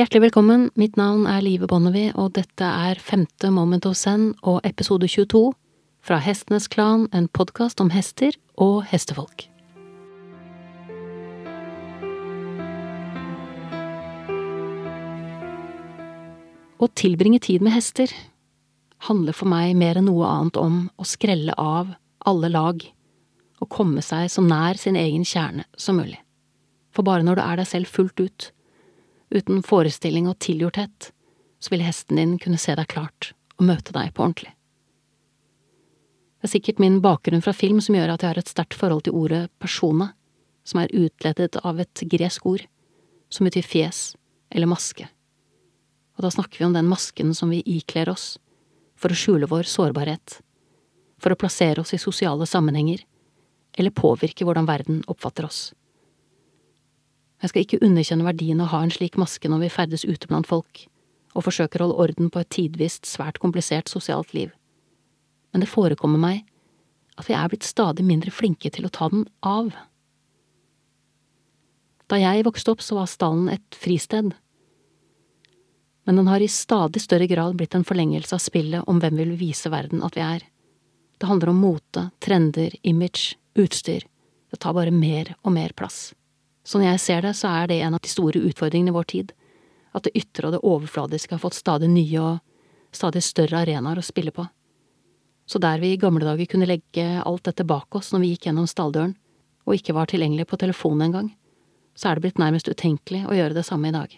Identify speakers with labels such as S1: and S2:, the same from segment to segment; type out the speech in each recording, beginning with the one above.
S1: Hjertelig velkommen, mitt navn er Live Bonnevie, og dette er femte Moment of Zen og episode 22 fra Hestenes Klan, en podkast om hester og hestefolk. Å tilbringe tid med hester handler for meg mer enn noe annet om å skrelle av alle lag og komme seg så nær sin egen kjerne som mulig. For bare når du er deg selv fullt ut, uten forestilling og tilgjorthet, så vil hesten din kunne se deg klart og møte deg på ordentlig. Det er sikkert min bakgrunn fra film som gjør at jeg har et sterkt forhold til ordet persona, som er utledet av et gresk ord, som betyr fjes eller maske. Og da snakker vi om den masken som vi ikler oss, for å skjule vår sårbarhet, for å plassere oss i sosiale sammenhenger, eller påvirke hvordan verden oppfatter oss. Jeg skal ikke underkjenne verdien av å ha en slik maske når vi ferdes ute blant folk og forsøker å holde orden på et tidvis svært komplisert sosialt liv, men det forekommer meg at vi er blitt stadig mindre flinke til å ta den av. Da jeg vokste opp, så var stallen et fristed, men den har i stadig større grad blitt en forlengelse av spillet om hvem vi vil vise verden at vi er. Det handler om mote, trender, image, utstyr, det tar bare mer og mer plass. Så når jeg ser det, så er det en av de store utfordringene i vår tid, at det ytre og det overfladiske har fått stadig nye og stadig større arenaer å spille på. Så der vi i gamle dager kunne legge alt dette bak oss når vi gikk gjennom stalldøren, og ikke var tilgjengelig på telefonen engang, så er det blitt nærmest utenkelig å gjøre det samme i dag.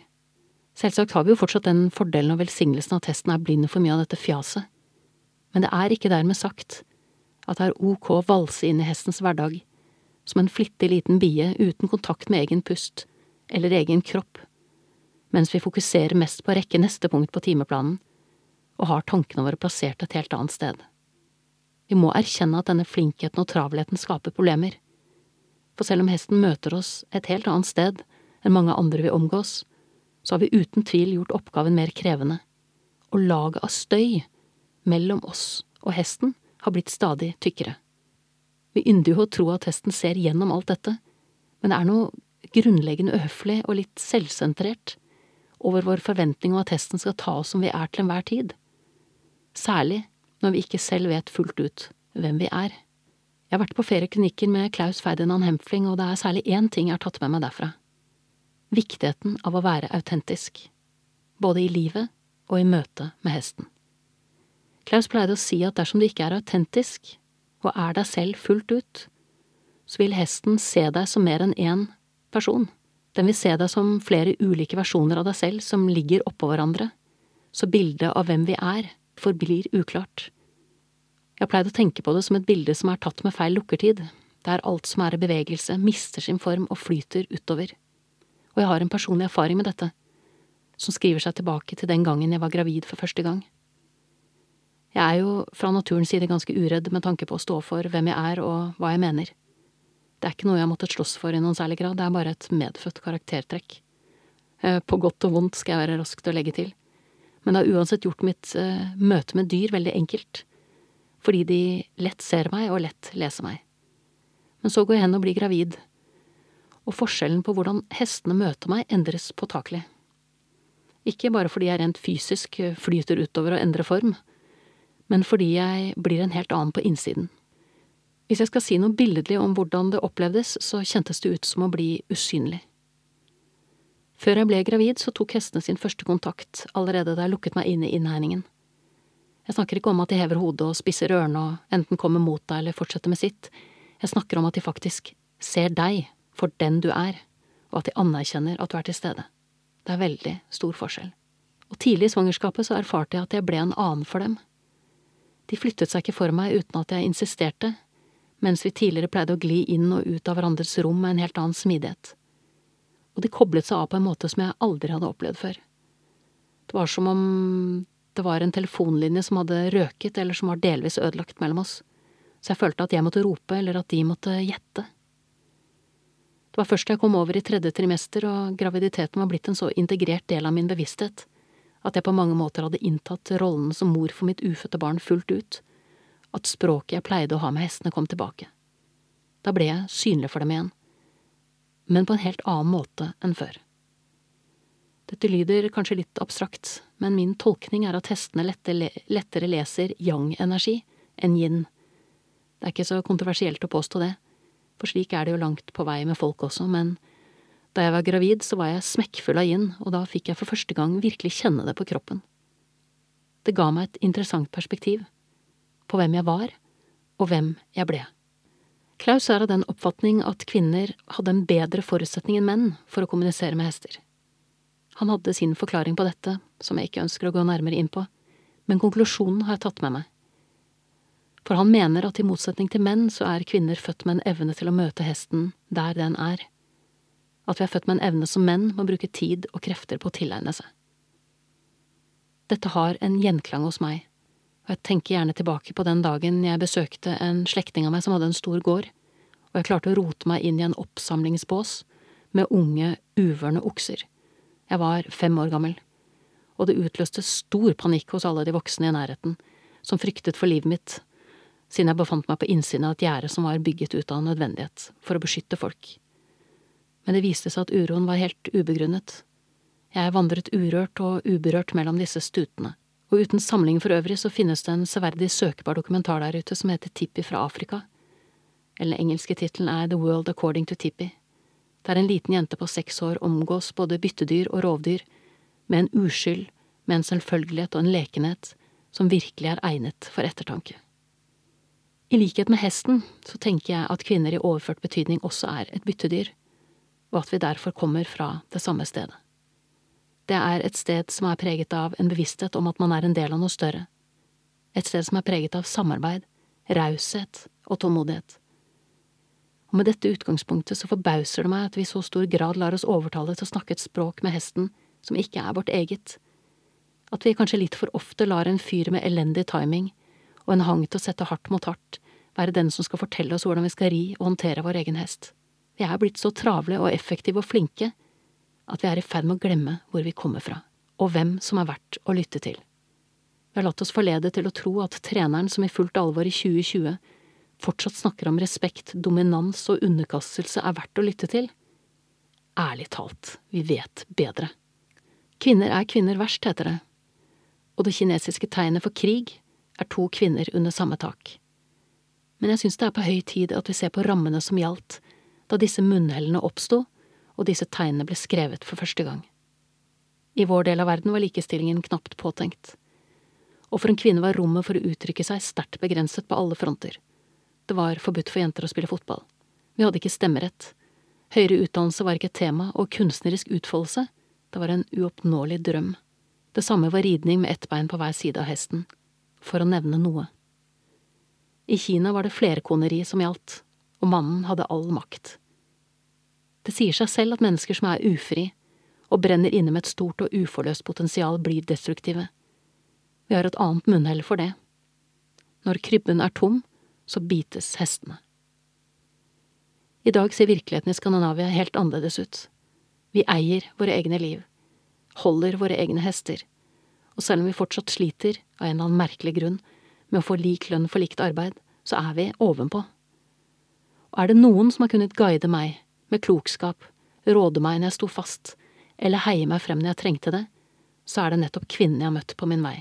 S1: Selvsagt har vi jo fortsatt den fordelen og velsignelsen at hesten er blind for mye av dette fjaset, men det er ikke dermed sagt at det er ok å valse inn i hestens hverdag som en flittig liten bie uten kontakt med egen pust eller egen kropp, mens vi fokuserer mest på å rekke neste punkt på timeplanen og har tankene våre plassert et helt annet sted. Vi må erkjenne at denne flinkheten og travelheten skaper problemer, for selv om hesten møter oss et helt annet sted enn mange andre vi omgås, så har vi uten tvil gjort oppgaven mer krevende, og laget av støy mellom oss og hesten har blitt stadig tykkere. Vi ynder jo å tro at hesten ser gjennom alt dette, men det er noe grunnleggende uhøflig og litt selvsentrert over vår forventning om at hesten skal ta oss som vi er til enhver tid, særlig når vi ikke selv vet fullt ut hvem vi er. Jeg har vært på flere med Klaus Ferdinand Hempfling, og det er særlig én ting jeg har tatt med meg derfra. Viktigheten av å være autentisk, både i livet og i møte med hesten. Klaus pleide å si at dersom du ikke er autentisk, og er deg selv fullt ut, så vil hesten se deg som mer enn én person. Den vil se deg som flere ulike versjoner av deg selv som ligger oppå hverandre, så bildet av hvem vi er, forblir uklart. Jeg har pleid å tenke på det som et bilde som er tatt med feil lukkertid, der alt som er i bevegelse, mister sin form og flyter utover. Og jeg har en personlig erfaring med dette, som skriver seg tilbake til den gangen jeg var gravid for første gang. Jeg er jo fra naturens side ganske uredd med tanke på å stå for hvem jeg er og hva jeg mener. Det er ikke noe jeg har måttet slåss for i noen særlig grad, det er bare et medfødt karaktertrekk. Eh, på godt og vondt skal jeg være rask til å legge til, men det har uansett gjort mitt uh, møte med dyr veldig enkelt, fordi de lett ser meg og lett leser meg. Men så går jeg hen og blir gravid, og forskjellen på hvordan hestene møter meg endres påtakelig. Ikke bare fordi jeg rent fysisk flyter utover og endrer form, men fordi jeg blir en helt annen på innsiden. Hvis jeg skal si noe billedlig om hvordan det opplevdes, så kjentes det ut som å bli usynlig. Før jeg ble gravid, så tok hestene sin første kontakt allerede da jeg lukket meg inn i innhegningen. Jeg snakker ikke om at de hever hodet og spisser ørene og enten kommer mot deg eller fortsetter med sitt, jeg snakker om at de faktisk ser deg for den du er, og at de anerkjenner at du er til stede. Det er veldig stor forskjell. Og tidlig i svangerskapet så erfarte jeg at jeg ble en annen for dem. De flyttet seg ikke for meg uten at jeg insisterte, mens vi tidligere pleide å gli inn og ut av hverandres rom med en helt annen smidighet. Og de koblet seg av på en måte som jeg aldri hadde opplevd før. Det var som om det var en telefonlinje som hadde røket eller som var delvis ødelagt mellom oss, så jeg følte at jeg måtte rope eller at de måtte gjette. Det var først da jeg kom over i tredje trimester og graviditeten var blitt en så integrert del av min bevissthet, at jeg på mange måter hadde inntatt rollen som mor for mitt ufødte barn fullt ut, at språket jeg pleide å ha med hestene, kom tilbake. Da ble jeg synlig for dem igjen, men på en helt annen måte enn før. Dette lyder kanskje litt abstrakt, men min tolkning er at hestene lettere leser yang-energi enn yin. Det er ikke så kontroversielt å påstå det, for slik er det jo langt på vei med folk også, men da jeg var gravid, så var jeg smekkfull av gin, og da fikk jeg for første gang virkelig kjenne det på kroppen. Det ga meg et interessant perspektiv, på hvem jeg var, og hvem jeg ble. Klaus er av den oppfatning at kvinner hadde en bedre forutsetning enn menn for å kommunisere med hester. Han hadde sin forklaring på dette, som jeg ikke ønsker å gå nærmere inn på, men konklusjonen har jeg tatt med meg. For han mener at i motsetning til menn så er kvinner født med en evne til å møte hesten der den er, at vi er født med en evne som menn må bruke tid og krefter på å tilegne seg. Dette har en gjenklang hos meg, og jeg tenker gjerne tilbake på den dagen jeg besøkte en slektning av meg som hadde en stor gård, og jeg klarte å rote meg inn i en oppsamlingsbås med unge, uvørne okser. Jeg var fem år gammel, og det utløste stor panikk hos alle de voksne i nærheten, som fryktet for livet mitt, siden jeg befant meg på innsiden av et gjerde som var bygget ut av nødvendighet, for å beskytte folk. Men det viste seg at uroen var helt ubegrunnet. Jeg vandret urørt og uberørt mellom disse stutene, og uten samling for øvrig så finnes det en severdig søkbar dokumentar der ute som heter Tippi fra Afrika. Eller den engelske tittelen er The World According to Tippi der en liten jente på seks år omgås både byttedyr og rovdyr, med en uskyld, med en selvfølgelighet og en lekenhet som virkelig er egnet for ettertanke. I likhet med hesten så tenker jeg at kvinner i overført betydning også er et byttedyr, og at vi derfor kommer fra det samme stedet. Det er et sted som er preget av en bevissthet om at man er en del av noe større, et sted som er preget av samarbeid, raushet og tålmodighet og med dette utgangspunktet så forbauser det meg at vi i så stor grad lar oss overtale til å snakke et språk med hesten som ikke er vårt eget, at vi kanskje litt for ofte lar en fyr med elendig timing og en hang til å sette hardt mot hardt være den som skal fortelle oss hvordan vi skal ri og håndtere vår egen hest. Vi er blitt så travle og effektive og flinke at vi er i ferd med å glemme hvor vi kommer fra, og hvem som er verdt å lytte til. Vi har latt oss forlede til å tro at treneren som i fullt alvor i 2020 fortsatt snakker om respekt, dominans og underkastelse er verdt å lytte til? Ærlig talt, vi vet bedre. Kvinner er kvinner verst, heter det, og det kinesiske tegnet for krig er to kvinner under samme tak. Men jeg synes det er på høy tid at vi ser på rammene som gjaldt da disse munnhellene oppsto og disse tegnene ble skrevet for første gang. I vår del av verden var likestillingen knapt påtenkt, og for en kvinne var rommet for å uttrykke seg sterkt begrenset på alle fronter. Det var forbudt for jenter å spille fotball. Vi hadde ikke stemmerett. Høyere utdannelse var ikke et tema, og kunstnerisk utfoldelse, det var en uoppnåelig drøm. Det samme var ridning med ett bein på hver side av hesten, for å nevne noe. I Kina var det flerkoneri som gjaldt, og mannen hadde all makt. Det sier seg selv at mennesker som er ufri, og brenner inne med et stort og uforløst potensial, blir destruktive. Vi har et annet munnhell for det. Når krybben er tom, så bites hestene. I dag ser virkeligheten i Skandinavia helt annerledes ut. Vi eier våre egne liv, holder våre egne hester, og selv om vi fortsatt sliter, av en eller annen merkelig grunn, med å få lik lønn for likt arbeid, så er vi ovenpå. Og er det noen som har kunnet guide meg, med klokskap, råde meg når jeg sto fast, eller heie meg frem når jeg trengte det, så er det nettopp kvinnen jeg har møtt på min vei.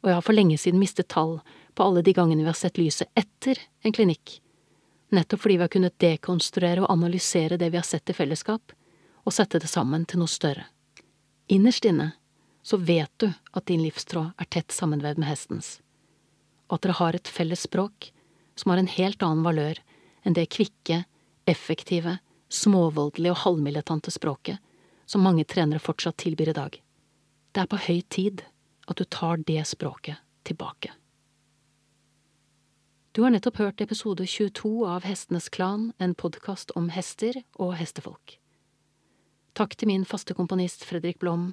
S1: Og jeg har for lenge siden mistet tall på alle de gangene vi har sett lyset etter en klinikk, nettopp fordi vi har kunnet dekonstruere og analysere det vi har sett i fellesskap, og sette det sammen til noe større. Innerst inne så vet du at din livstråd er tett sammenvevd med hestens, og at dere har et felles språk som har en helt annen valør enn det kvikke, effektive, småvoldelige og halvmilitante språket som mange trenere fortsatt tilbyr i dag. Det er på høy tid at du tar det språket tilbake. Du har nettopp hørt episode 22 av Hestenes Klan, en podkast om hester og hestefolk. Takk til min faste komponist Fredrik Blom,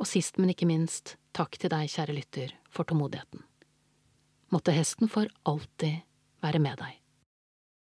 S1: og sist, men ikke minst, takk til deg, kjære lytter, for tålmodigheten. Måtte hesten for alltid være med deg.